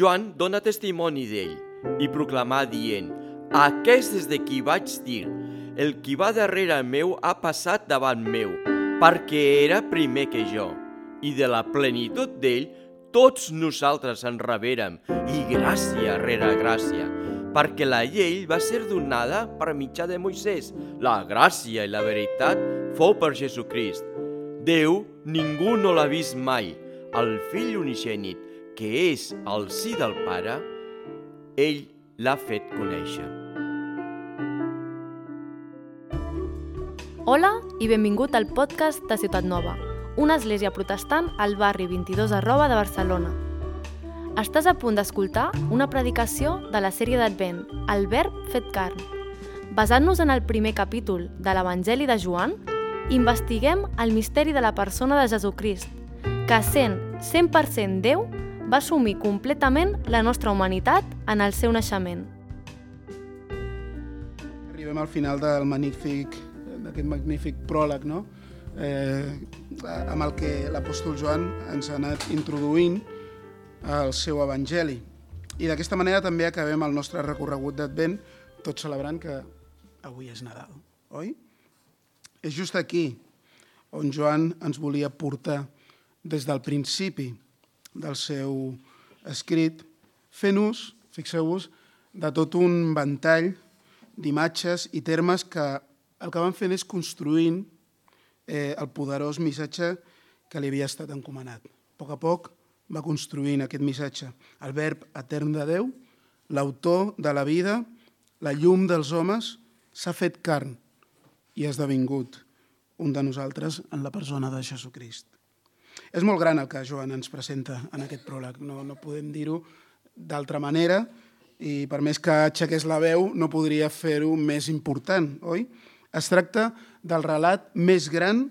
Joan dona testimoni d'ell i proclamà dient Aquest és de qui vaig dir el qui va darrere meu ha passat davant meu, perquè era primer que jo. I de la plenitud d'ell tots nosaltres en rebérem, i gràcia rere gràcia, perquè la llei va ser donada per mitjà de Moisès. La gràcia i la veritat fou per Jesucrist. Déu ningú no l'ha vist mai. El fill unigènit, que és el sí del Pare, ell l'ha fet conèixer. Hola i benvingut al podcast de Ciutat Nova, una església protestant al barri 22 arroba de Barcelona. Estàs a punt d'escoltar una predicació de la sèrie d'Advent, El Verb fet carn. Basant-nos en el primer capítol de l'Evangeli de Joan, investiguem el misteri de la persona de Jesucrist, que sent 100% Déu, va assumir completament la nostra humanitat en el seu naixement. Arribem al final del magnífic d'aquest magnífic pròleg, no? eh, amb el que l'apòstol Joan ens ha anat introduint al seu evangeli. I d'aquesta manera també acabem el nostre recorregut d'Advent, tot celebrant que avui és Nadal, oi? És just aquí on Joan ens volia portar des del principi del seu escrit, fent ús, fixeu-vos, de tot un ventall d'imatges i termes que el que van fent és construint eh, el poderós missatge que li havia estat encomanat. A poc a poc va construint aquest missatge. El verb etern de Déu, l'autor de la vida, la llum dels homes, s'ha fet carn i ha esdevingut un de nosaltres en la persona de Jesucrist. És molt gran el que Joan ens presenta en aquest pròleg, no, no podem dir-ho d'altra manera, i per més que aixequés la veu no podria fer-ho més important, oi? Es tracta del relat més gran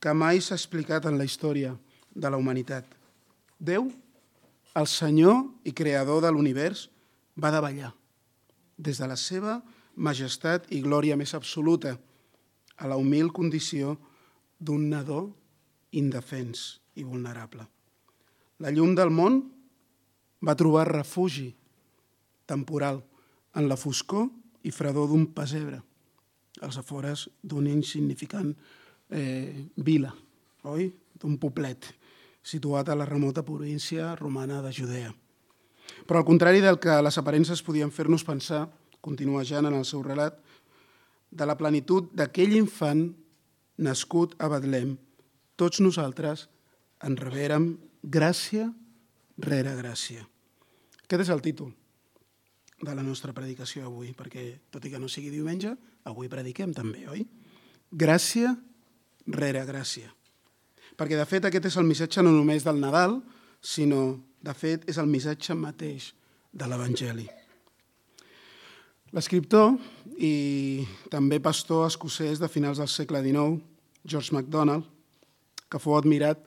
que mai s'ha explicat en la història de la humanitat. Déu, el Senyor i Creador de l'univers, va davallar des de la seva majestat i glòria més absoluta a la humil condició d'un nadó indefens i vulnerable. La llum del món va trobar refugi temporal en la foscor i fredor d'un pessebre als afores d'una insignificant eh, vila, oi? d'un poblet, situat a la remota província romana de Judea. Però al contrari del que les aparences podien fer-nos pensar, continua Jan en el seu relat, de la plenitud d'aquell infant nascut a Betlem, tots nosaltres en rebérem gràcia rere gràcia. Aquest és el títol de la nostra predicació avui, perquè tot i que no sigui diumenge, avui prediquem també, oi? Gràcia rere gràcia. Perquè, de fet, aquest és el missatge no només del Nadal, sinó, de fet, és el missatge mateix de l'Evangeli. L'escriptor i també pastor escocès de finals del segle XIX, George MacDonald, que fou admirat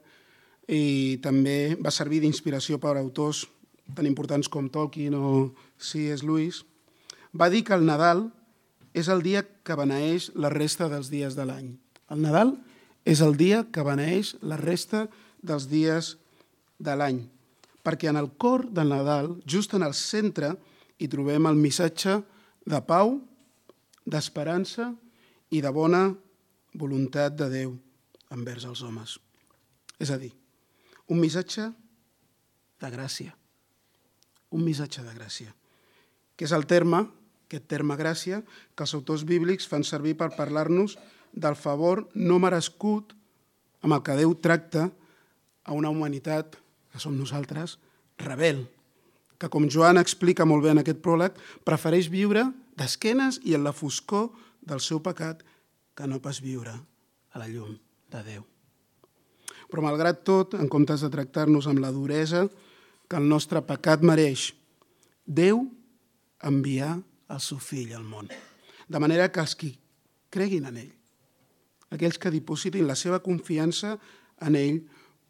i també va servir d'inspiració per autors tan importants com Tolkien o C.S. Lewis, va dir que el Nadal és el dia que beneeix la resta dels dies de l'any. El Nadal és el dia que beneeix la resta dels dies de l'any, perquè en el cor del Nadal, just en el centre, hi trobem el missatge de pau, d'esperança i de bona voluntat de Déu envers els homes. És a dir, un missatge de gràcia, un missatge de gràcia, que és el terme, aquest terme gràcia, que els autors bíblics fan servir per parlar-nos del favor no merescut amb el que Déu tracta a una humanitat, que som nosaltres, rebel, que com Joan explica molt bé en aquest pròleg, prefereix viure d'esquenes i en la foscor del seu pecat que no pas viure a la llum de Déu. Però malgrat tot, en comptes de tractar-nos amb la duresa que el nostre pecat mereix. Déu enviar el seu fill al món. De manera que els qui creguin en ell, aquells que dipositin la seva confiança en ell,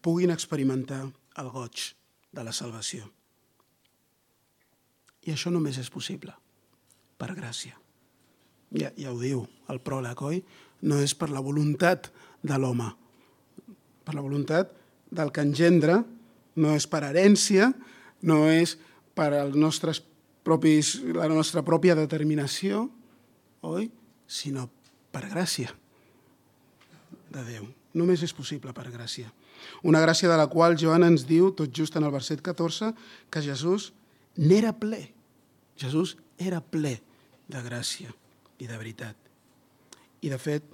puguin experimentar el goig de la salvació. I això només és possible per gràcia. Ja, ja ho diu el pròleg, oi? No és per la voluntat de l'home, per la voluntat del que engendra no és per herència, no és per als nostres propis, la nostra pròpia determinació, oi? Sinó per gràcia de Déu. Només és possible per gràcia. Una gràcia de la qual Joan ens diu, tot just en el verset 14, que Jesús n'era ple. Jesús era ple de gràcia i de veritat. I, de fet,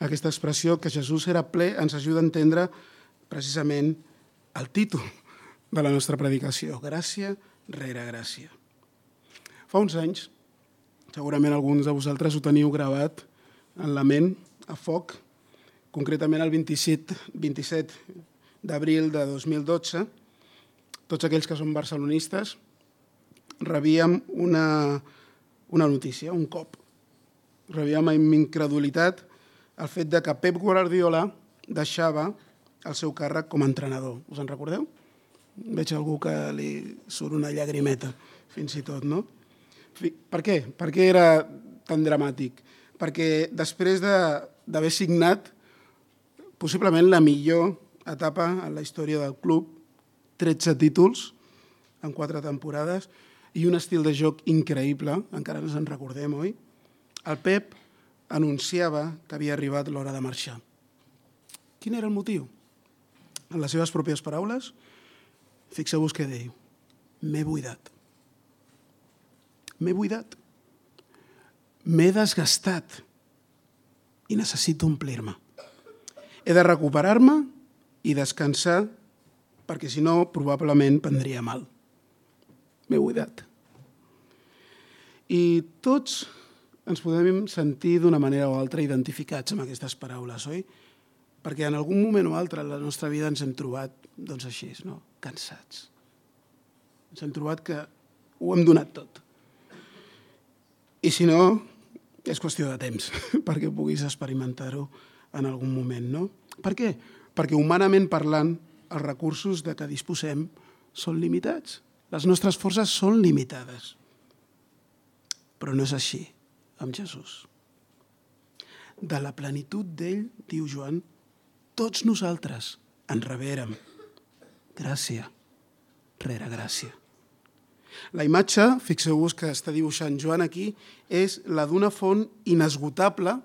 aquesta expressió que Jesús era ple ens ajuda a entendre precisament el títol de la nostra predicació, gràcia rere gràcia. Fa uns anys, segurament alguns de vosaltres ho teniu gravat en la ment, a foc, concretament el 27, 27 d'abril de 2012, tots aquells que són barcelonistes, rebíem una, una notícia, un cop. Rebíem amb incredulitat el fet de que Pep Guardiola deixava el seu càrrec com a entrenador. Us en recordeu? Veig algú que li surt una llagrimeta, fins i tot, no? Per què? Per què era tan dramàtic? Perquè després d'haver de, signat possiblement la millor etapa en la història del club, 13 títols en 4 temporades i un estil de joc increïble, encara ens en recordem, oi? El Pep anunciava que havia arribat l'hora de marxar. Quin era el motiu? En les seves pròpies paraules, fixeu-vos què diu. M'he buidat. M'he buidat. M'he desgastat i necessito omplir-me. He de recuperar-me i descansar perquè si no probablement prendria mal. M'he buidat. I tots ens podem sentir d'una manera o altra identificats amb aquestes paraules, oi? Perquè en algun moment o altre en la nostra vida ens hem trobat doncs així, no? cansats. Ens hem trobat que ho hem donat tot. I si no, és qüestió de temps perquè puguis experimentar-ho en algun moment, no? Per què? Perquè humanament parlant, els recursos de què disposem són limitats. Les nostres forces són limitades. Però no és així amb Jesús. De la plenitud d'ell, diu Joan, tots nosaltres en rebérem gràcia rere gràcia. La imatge, fixeu-vos que està dibuixant Joan aquí, és la d'una font inesgotable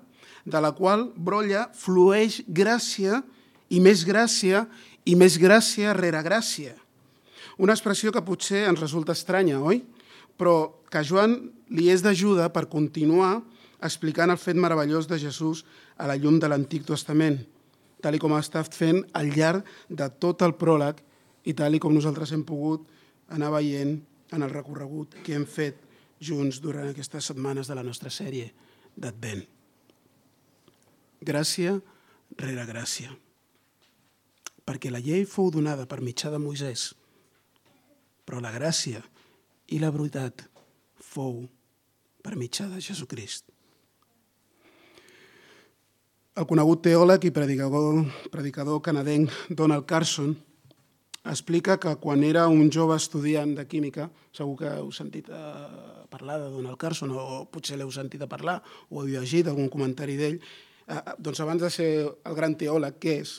de la qual brolla, flueix gràcia i més gràcia i més gràcia rere gràcia. Una expressió que potser ens resulta estranya, oi? Però que Joan li és d'ajuda per continuar explicant el fet meravellós de Jesús a la llum de l'Antic Testament, tal com ha estat fent al llarg de tot el pròleg i tal com nosaltres hem pogut anar veient en el recorregut que hem fet junts durant aquestes setmanes de la nostra sèrie d'Advent. Gràcia rere gràcia. Perquè la llei fou donada per mitjà de Moisès, però la gràcia i la veritat fou per mitjà de Jesucrist. El conegut teòleg i predicador, predicador canadenc Donald Carson explica que quan era un jove estudiant de química, segur que heu sentit a eh, parlar de Donald Carson o potser l'heu sentit a parlar o heu llegit algun comentari d'ell, eh, doncs abans de ser el gran teòleg que és,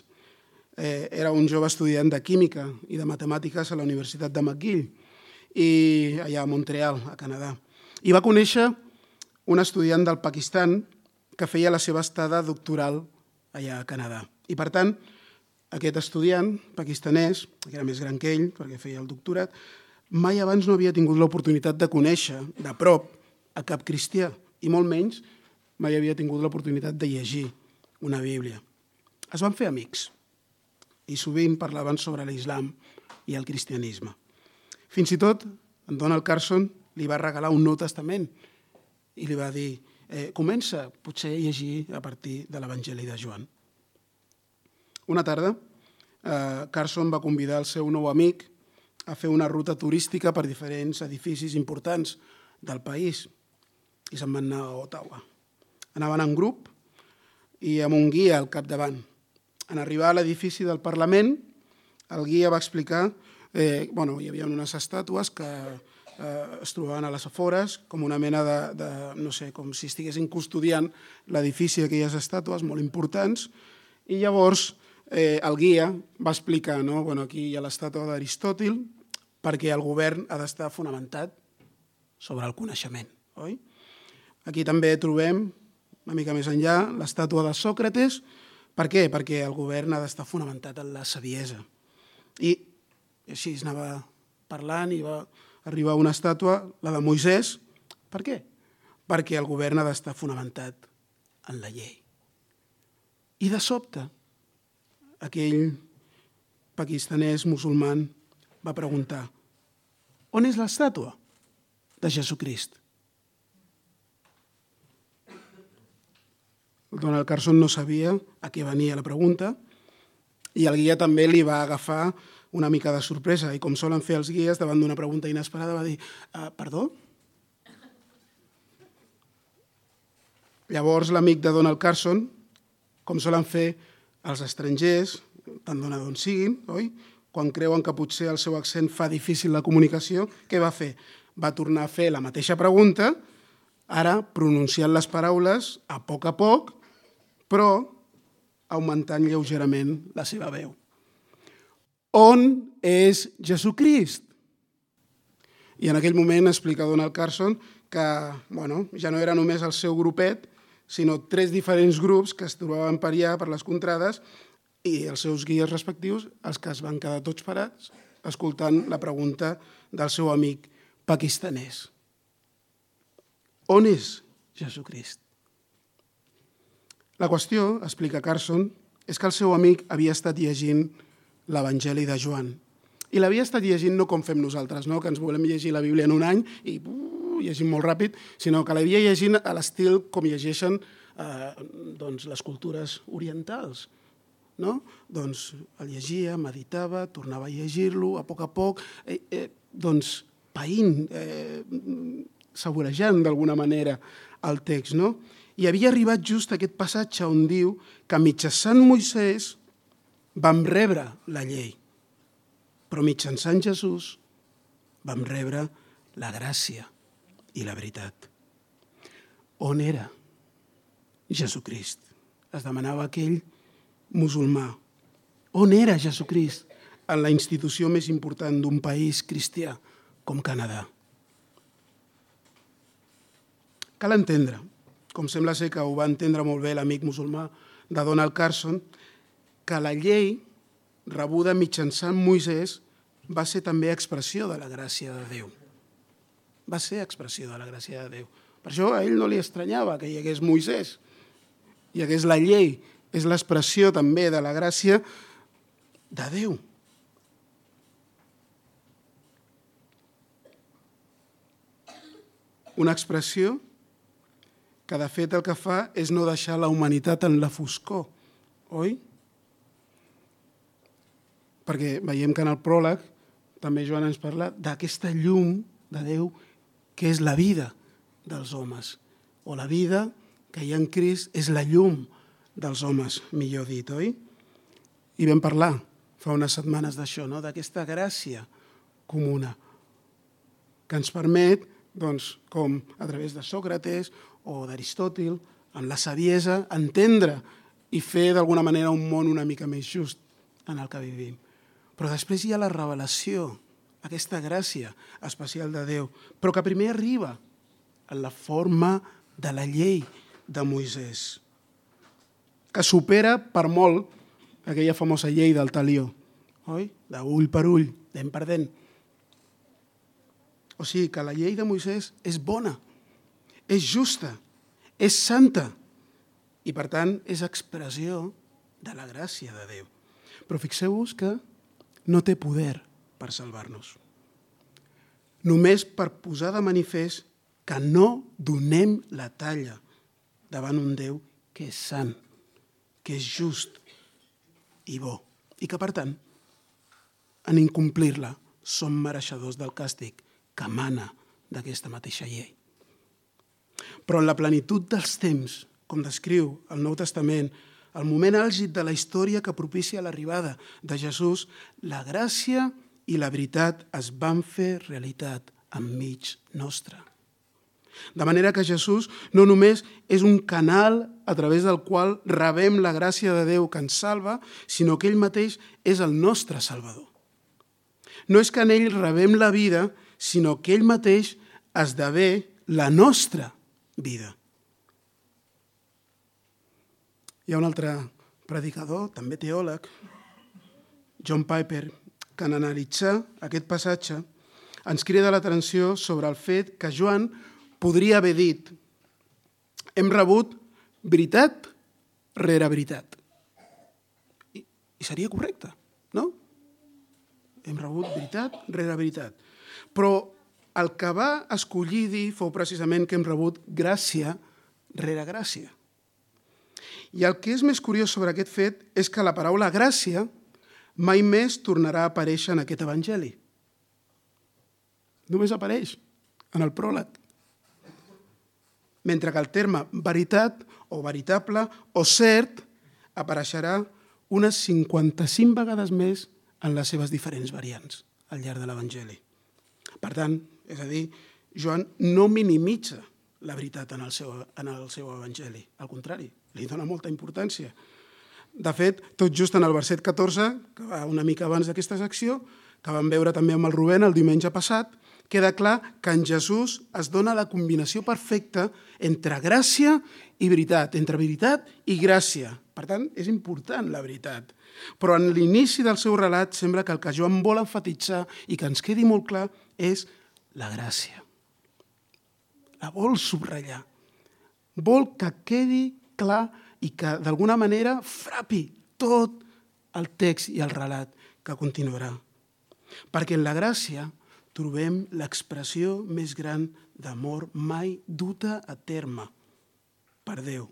eh, era un jove estudiant de química i de matemàtiques a la Universitat de McGill, i allà a Montreal, a Canadà. I va conèixer un estudiant del Pakistan que feia la seva estada doctoral allà a Canadà. I, per tant, aquest estudiant pakistanès, que era més gran que ell, perquè feia el doctorat, mai abans no havia tingut l'oportunitat de conèixer de prop a cap cristià, i molt menys mai havia tingut l'oportunitat de llegir una Bíblia. Es van fer amics i sovint parlaven sobre l'islam i el cristianisme. Fins i tot, en Donald Carson li va regalar un Nou Testament i li va dir eh, comença potser a llegir a partir de l'Evangeli de Joan. Una tarda, eh, Carson va convidar el seu nou amic a fer una ruta turística per diferents edificis importants del país i se'n van anar a Ottawa. Anaven en grup i amb un guia al capdavant. En arribar a l'edifici del Parlament, el guia va explicar eh, bueno, hi havia unes estàtues que eh, es trobaven a les afores, com una mena de, de, no sé, com si estiguessin custodiant l'edifici d'aquelles estàtues molt importants, i llavors eh, el guia va explicar, no? bueno, aquí hi ha l'estàtua d'Aristòtil, perquè el govern ha d'estar fonamentat sobre el coneixement, oi? Aquí també trobem, una mica més enllà, l'estàtua de Sòcrates. Per què? Perquè el govern ha d'estar fonamentat en la saviesa. I així es anava parlant i va arribar una estàtua, la de Moisès. Per què? Perquè el govern ha d'estar fonamentat en la llei. I de sobte, aquell pakistanès musulman va preguntar on és l'estàtua de Jesucrist? El Donald Carson no sabia a què venia la pregunta i el guia també li va agafar una mica de sorpresa i com solen fer els guies davant d'una pregunta inesperada va dir ah, perdó? Llavors l'amic de Donald Carson, com solen fer els estrangers, tant dona d'on siguin, oi? quan creuen que potser el seu accent fa difícil la comunicació, què va fer? Va tornar a fer la mateixa pregunta, ara pronunciant les paraules a poc a poc, però augmentant lleugerament la seva veu. On és Jesucrist? I en aquell moment explica Donald Carson que bueno, ja no era només el seu grupet, sinó tres diferents grups que es trobaven per allà, per les contrades, i els seus guies respectius, els que es van quedar tots parats, escoltant la pregunta del seu amic pakistanès. On és Jesucrist? La qüestió, explica Carson, és que el seu amic havia estat llegint l'Evangeli de Joan. I l'havia estat llegint no com fem nosaltres, no? que ens volem llegir la Bíblia en un any i uh, llegim molt ràpid, sinó que l'havia llegint a l'estil com llegeixen eh, doncs, les cultures orientals no? Doncs el llegia, meditava, tornava a llegir-lo a poc a poc, eh, eh, doncs païnt, eh, saborejant d'alguna manera el text. No? I havia arribat just aquest passatge on diu que mitjançant Moisès vam rebre la llei, però mitjançant Jesús vam rebre la gràcia i la veritat. On era Jesucrist? Es demanava aquell musulmà. On era Jesucrist en la institució més important d'un país cristià com Canadà? Cal entendre, com sembla ser que ho va entendre molt bé l'amic musulmà de Donald Carson, que la llei rebuda mitjançant Moisès va ser també expressió de la gràcia de Déu. Va ser expressió de la gràcia de Déu. Per això a ell no li estranyava que hi hagués Moisès, hi hagués la llei, és l'expressió també de la gràcia de Déu. Una expressió que de fet el que fa és no deixar la humanitat en la foscor, oi? Perquè veiem que en el pròleg també Joan ens parla d'aquesta llum de Déu que és la vida dels homes, o la vida que hi ha en Crist és la llum dels homes, millor dit, oi? I vam parlar fa unes setmanes d'això, no? d'aquesta gràcia comuna que ens permet, doncs, com a través de Sòcrates o d'Aristòtil, en la saviesa, entendre i fer d'alguna manera un món una mica més just en el que vivim. Però després hi ha la revelació, aquesta gràcia especial de Déu, però que primer arriba en la forma de la llei de Moisès que supera per molt aquella famosa llei del talió, oi? D'ull per ull, dent per dent. O sigui que la llei de Moisès és bona, és justa, és santa i, per tant, és expressió de la gràcia de Déu. Però fixeu-vos que no té poder per salvar-nos. Només per posar de manifest que no donem la talla davant un Déu que és sant, que és just i bo, i que, per tant, en incomplir-la som mereixedors del càstig que mana d'aquesta mateixa llei. Però en la plenitud dels temps, com descriu el Nou Testament, el moment àlgid de la història que propicia l'arribada de Jesús, la gràcia i la veritat es van fer realitat enmig nostre. De manera que Jesús no només és un canal a través del qual rebem la gràcia de Déu que ens salva, sinó que ell mateix és el nostre Salvador. No és que en ell rebem la vida, sinó que ell mateix esdevé la nostra vida. Hi ha un altre predicador, també teòleg, John Piper, que en analitzar aquest passatge ens crida l'atenció sobre el fet que Joan podria haver dit hem rebut veritat rere veritat. I, i seria correcte, no? Hem rebut veritat rere veritat. Però el que va escollir dir fou precisament que hem rebut gràcia rere gràcia. I el que és més curiós sobre aquest fet és que la paraula gràcia mai més tornarà a aparèixer en aquest evangeli. Només apareix en el pròleg. Mentre que el terme veritat o veritable o cert apareixerà unes 55 vegades més en les seves diferents variants al llarg de l'Evangeli. Per tant, és a dir, Joan no minimitza la veritat en el seu, en el seu Evangeli. Al contrari, li dona molta importància. De fet, tot just en el verset 14, que va una mica abans d'aquesta secció, que vam veure també amb el Rubén el diumenge passat, queda clar que en Jesús es dona la combinació perfecta entre gràcia i veritat, entre veritat i gràcia. Per tant, és important la veritat. Però en l'inici del seu relat sembla que el que Joan vol enfatitzar i que ens quedi molt clar és la gràcia. La vol subratllar. Vol que quedi clar i que d'alguna manera frapi tot el text i el relat que continuarà. Perquè en la gràcia trobem l'expressió més gran d'amor mai duta a terme per Déu,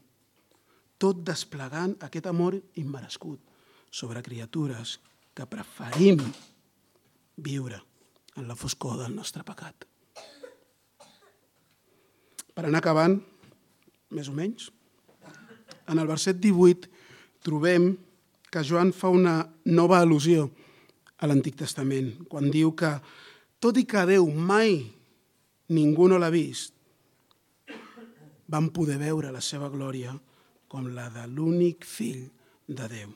tot desplegant aquest amor immerescut sobre criatures que preferim viure en la foscor del nostre pecat. Per anar acabant, més o menys, en el verset 18 trobem que Joan fa una nova al·lusió a l'Antic Testament, quan diu que, tot i que Déu mai ningú no l'ha vist, van poder veure la seva glòria com la de l'únic fill de Déu.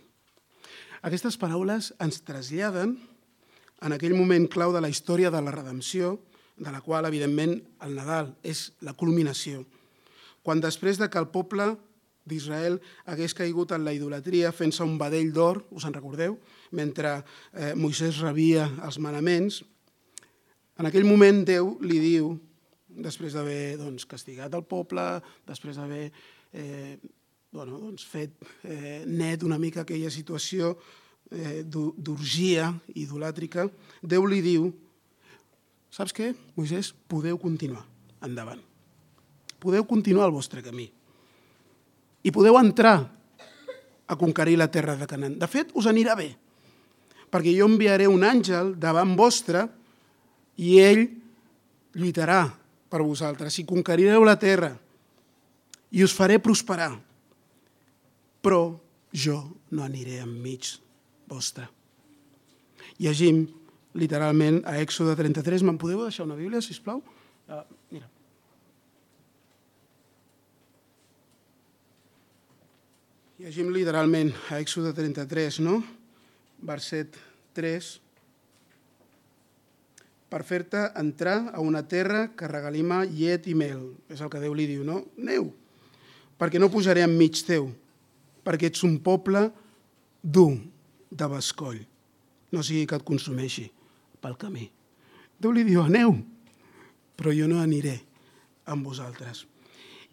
Aquestes paraules ens traslladen en aquell moment clau de la història de la redempció, de la qual, evidentment, el Nadal és la culminació. Quan després de que el poble d'Israel hagués caigut en la idolatria fent-se un badell d'or, us en recordeu? Mentre eh, Moisès rebia els manaments, en aquell moment Déu li diu, després d'haver doncs, castigat el poble, després d'haver eh, bueno, doncs, fet eh, net una mica aquella situació eh, d'orgia idolàtrica, Déu li diu, saps què, Moisès, podeu continuar endavant. Podeu continuar el vostre camí. I podeu entrar a conquerir la terra de Canaan. De fet, us anirà bé, perquè jo enviaré un àngel davant vostre i ell lluitarà per vosaltres i conquerireu la terra i us faré prosperar. Però jo no aniré enmig vostre. Llegim literalment a Èxode 33. Me'n podeu deixar una Bíblia, si us plau? Uh, mira. Llegim literalment a Èxode 33, no? Verset 3. Per fer-te entrar a una terra que regalima llet i mel. És el que Déu li diu, no? Neu, perquè no pujaré enmig teu, perquè ets un poble dur, de bescoll, no sigui que et consumeixi pel camí. Déu li diu, aneu, però jo no aniré amb vosaltres.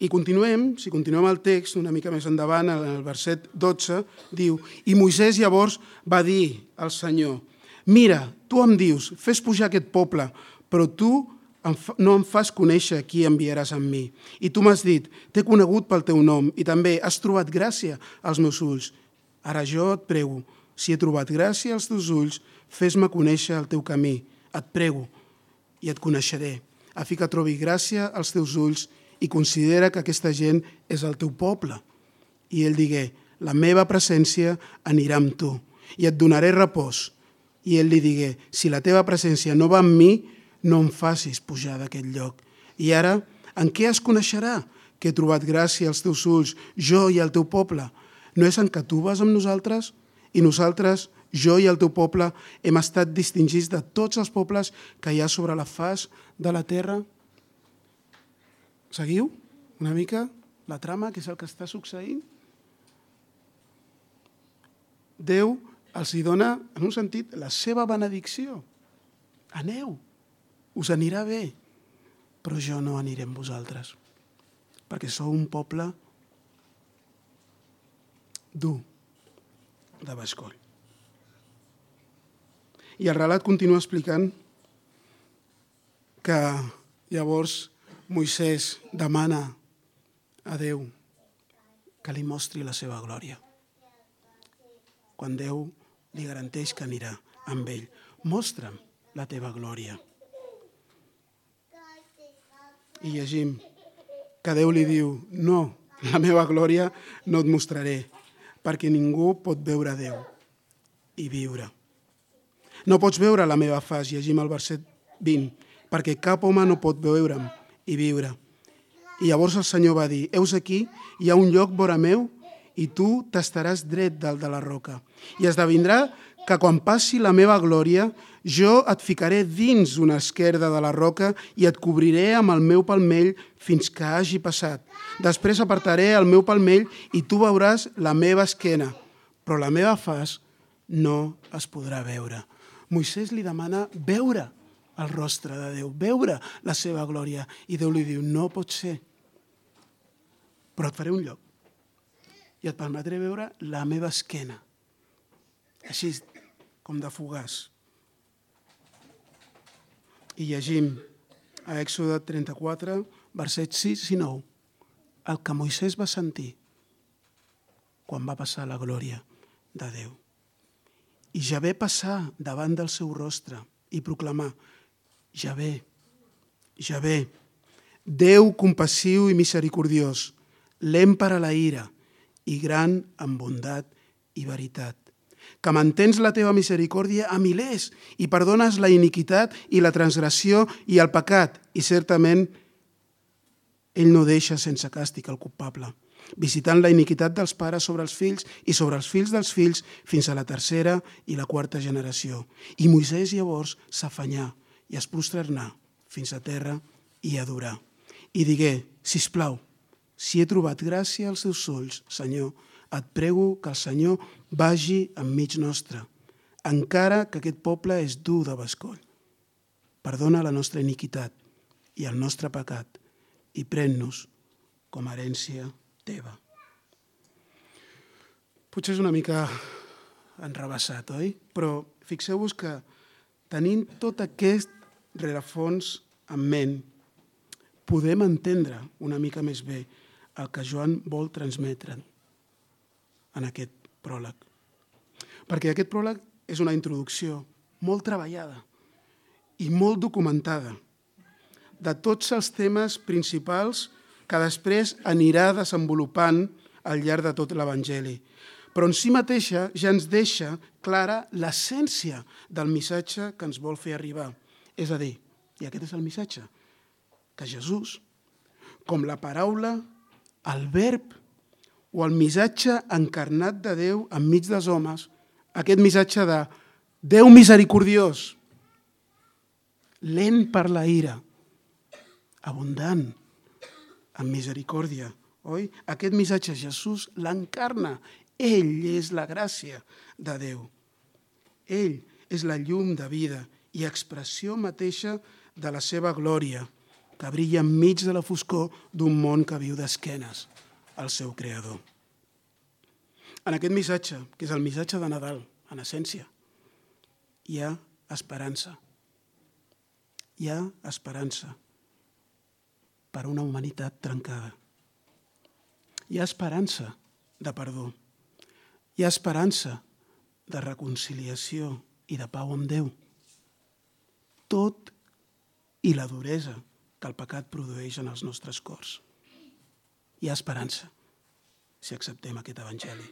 I continuem, si continuem el text, una mica més endavant, en el verset 12, diu, i Moisès llavors va dir al Senyor, mira, tu em dius, fes pujar aquest poble, però tu no em fas conèixer qui enviaràs amb mi. I tu m'has dit, t'he conegut pel teu nom i també has trobat gràcia als meus ulls. Ara jo et prego, si he trobat gràcia als teus ulls, fes-me conèixer el teu camí. Et prego i et coneixeré, a fi que trobi gràcia als teus ulls i considera que aquesta gent és el teu poble. I ell digué, la meva presència anirà amb tu i et donaré repòs. I ell li digué, si la teva presència no va amb mi, no em facis pujar d'aquest lloc. I ara, en què es coneixerà que he trobat gràcia als teus ulls, jo i al teu poble? No és en que tu vas amb nosaltres? i nosaltres jo i el teu poble hem estat distingits de tots els pobles que hi ha sobre la faç de la terra. Seguiu una mica la trama, que és el que està succeint? Déu els hi dona, en un sentit, la seva benedicció. Aneu, us anirà bé, però jo no aniré amb vosaltres, perquè sou un poble dur de bescoll. I el relat continua explicant que llavors Moisès demana a Déu que li mostri la seva glòria. Quan Déu li garanteix que anirà amb ell. Mostra'm la teva glòria. I llegim que Déu li diu, no, la meva glòria no et mostraré, perquè ningú pot veure Déu i viure. No pots veure la meva faç, llegim el verset 20, perquè cap home no pot veure'm i viure. I llavors el Senyor va dir, heus aquí, hi ha un lloc vora meu i tu t'estaràs dret dalt de la roca. I esdevindrà que quan passi la meva glòria, jo et ficaré dins una esquerda de la roca i et cobriré amb el meu palmell fins que hagi passat. Després apartaré el meu palmell i tu veuràs la meva esquena, però la meva faç no es podrà veure. Moisès li demana veure el rostre de Déu, veure la seva glòria. I Déu li diu, no pot ser, però et faré un lloc i et permetré veure la meva esquena. Així com de fugaç. I llegim a Èxode 34, versets 6 i 9, el que Moisès va sentir quan va passar la glòria de Déu. I ja ve passar davant del seu rostre i proclamar, ja ve, ja ve, Déu compassiu i misericordiós, lent per a la ira i gran en bondat i veritat, que mantens la teva misericòrdia a milers i perdones la iniquitat i la transgressió i el pecat, i certament ell no deixa sense càstig el culpable, visitant la iniquitat dels pares sobre els fills i sobre els fills dels fills fins a la tercera i la quarta generació. I Moisès llavors s'afanyà i es prosternà fins a terra i adorar. I digué, plau, si he trobat gràcia als teus ulls, Senyor, et prego que el Senyor vagi enmig nostre, encara que aquest poble és dur de bescoll. Perdona la nostra iniquitat i el nostre pecat i pren-nos com a herència teva. Potser és una mica enrebaçat, oi? Però fixeu-vos que tenint tot aquest rerefons en ment, podem entendre una mica més bé el que Joan vol transmetre en aquest pròleg. Perquè aquest pròleg és una introducció molt treballada i molt documentada de tots els temes principals que després anirà desenvolupant al llarg de tot l'Evangeli. Però en si mateixa ja ens deixa clara l'essència del missatge que ens vol fer arribar. És a dir, i aquest és el missatge, que Jesús, com la paraula el verb o el missatge encarnat de Déu enmig dels homes, aquest missatge de Déu misericordiós, lent per la ira, abundant en misericòrdia, oi? Aquest missatge Jesús l'encarna. Ell és la gràcia de Déu. Ell és la llum de vida i expressió mateixa de la seva glòria que brilla enmig de la foscor d'un món que viu d'esquenes al seu creador. En aquest missatge, que és el missatge de Nadal, en essència, hi ha esperança. Hi ha esperança per una humanitat trencada. Hi ha esperança de perdó. Hi ha esperança de reconciliació i de pau amb Déu. Tot i la duresa que el pecat produeix en els nostres cors. Hi ha esperança si acceptem aquest evangeli.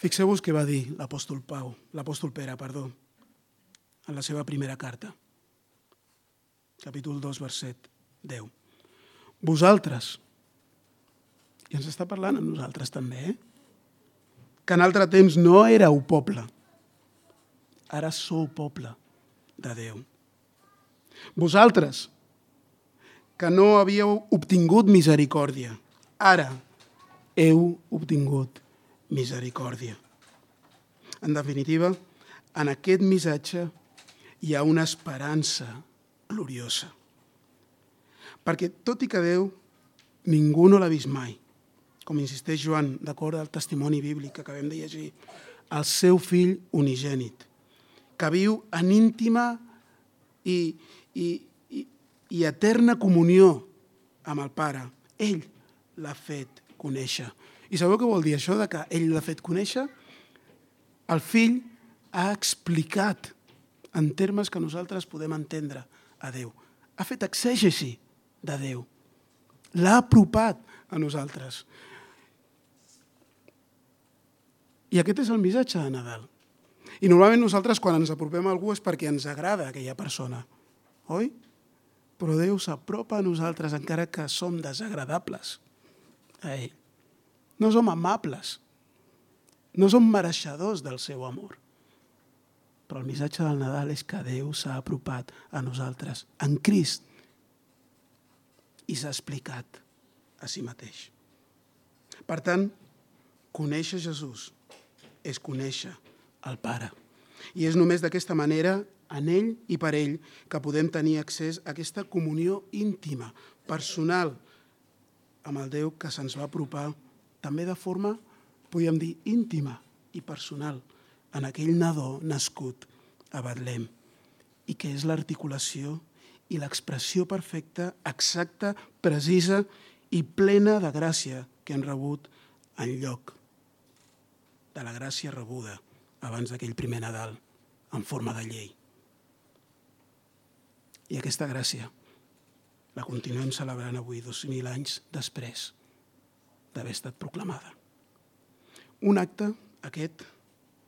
Fixeu-vos què va dir l'apòstol Pau, l'apòstol Pere, perdó, en la seva primera carta, capítol 2, verset 10. Vosaltres, i ens està parlant a nosaltres també, eh? que en altre temps no éreu poble, ara sou poble de Déu. Vosaltres, que no havíeu obtingut misericòrdia, ara heu obtingut misericòrdia. En definitiva, en aquest missatge hi ha una esperança gloriosa. Perquè tot i que Déu ningú no l'ha vist mai, com insisteix Joan, d'acord al testimoni bíblic que acabem de llegir, el seu fill unigènit, que viu en íntima i, i, i, i eterna comunió amb el Pare. Ell l'ha fet conèixer. I sabeu què vol dir això de que ell l'ha fet conèixer? El fill ha explicat en termes que nosaltres podem entendre a Déu. Ha fet exègesi de Déu. L'ha apropat a nosaltres. I aquest és el missatge de Nadal. I normalment nosaltres quan ens apropem a algú és perquè ens agrada aquella persona, oi? Però Déu s'apropa a nosaltres encara que som desagradables a ell. No som amables, no som mereixedors del seu amor. Però el missatge del Nadal és que Déu s'ha apropat a nosaltres en Crist i s'ha explicat a si mateix. Per tant, conèixer Jesús és conèixer el Pare. I és només d'aquesta manera, en ell i per ell, que podem tenir accés a aquesta comunió íntima, personal, amb el Déu que se'ns va apropar, també de forma, podríem dir, íntima i personal, en aquell nadó nascut a Betlem, i que és l'articulació i l'expressió perfecta, exacta, precisa i plena de gràcia que han rebut en lloc de la gràcia rebuda abans d'aquell primer Nadal en forma de llei. I aquesta gràcia la continuem celebrant avui, 2.000 anys després d'haver estat proclamada. Un acte, aquest,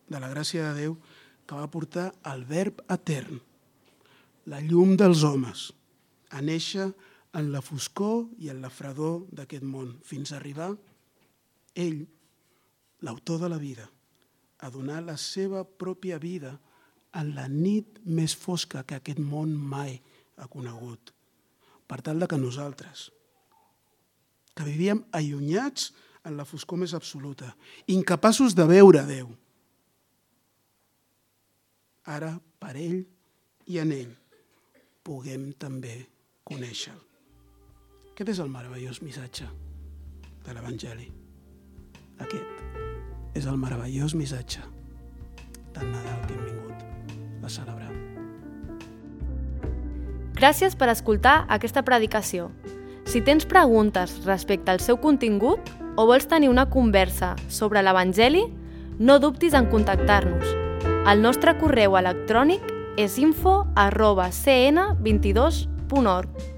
de la gràcia de Déu, que va portar el verb etern, la llum dels homes, a néixer en la foscor i en la fredor d'aquest món, fins a arribar ell, l'autor de la vida, a donar la seva pròpia vida en la nit més fosca que aquest món mai ha conegut, per tal de que nosaltres, que vivíem allunyats en la foscor més absoluta, incapaços de veure Déu, ara per ell i en ell puguem també conèixer-lo. Aquest és el meravellós missatge de l'Evangeli. Aquest és el meravellós missatge del Nadal que hem vingut a celebrar. Gràcies per escoltar aquesta predicació. Si tens preguntes respecte al seu contingut o vols tenir una conversa sobre l'Evangeli, no dubtis en contactar-nos. El nostre correu electrònic és info arroba cn22.org.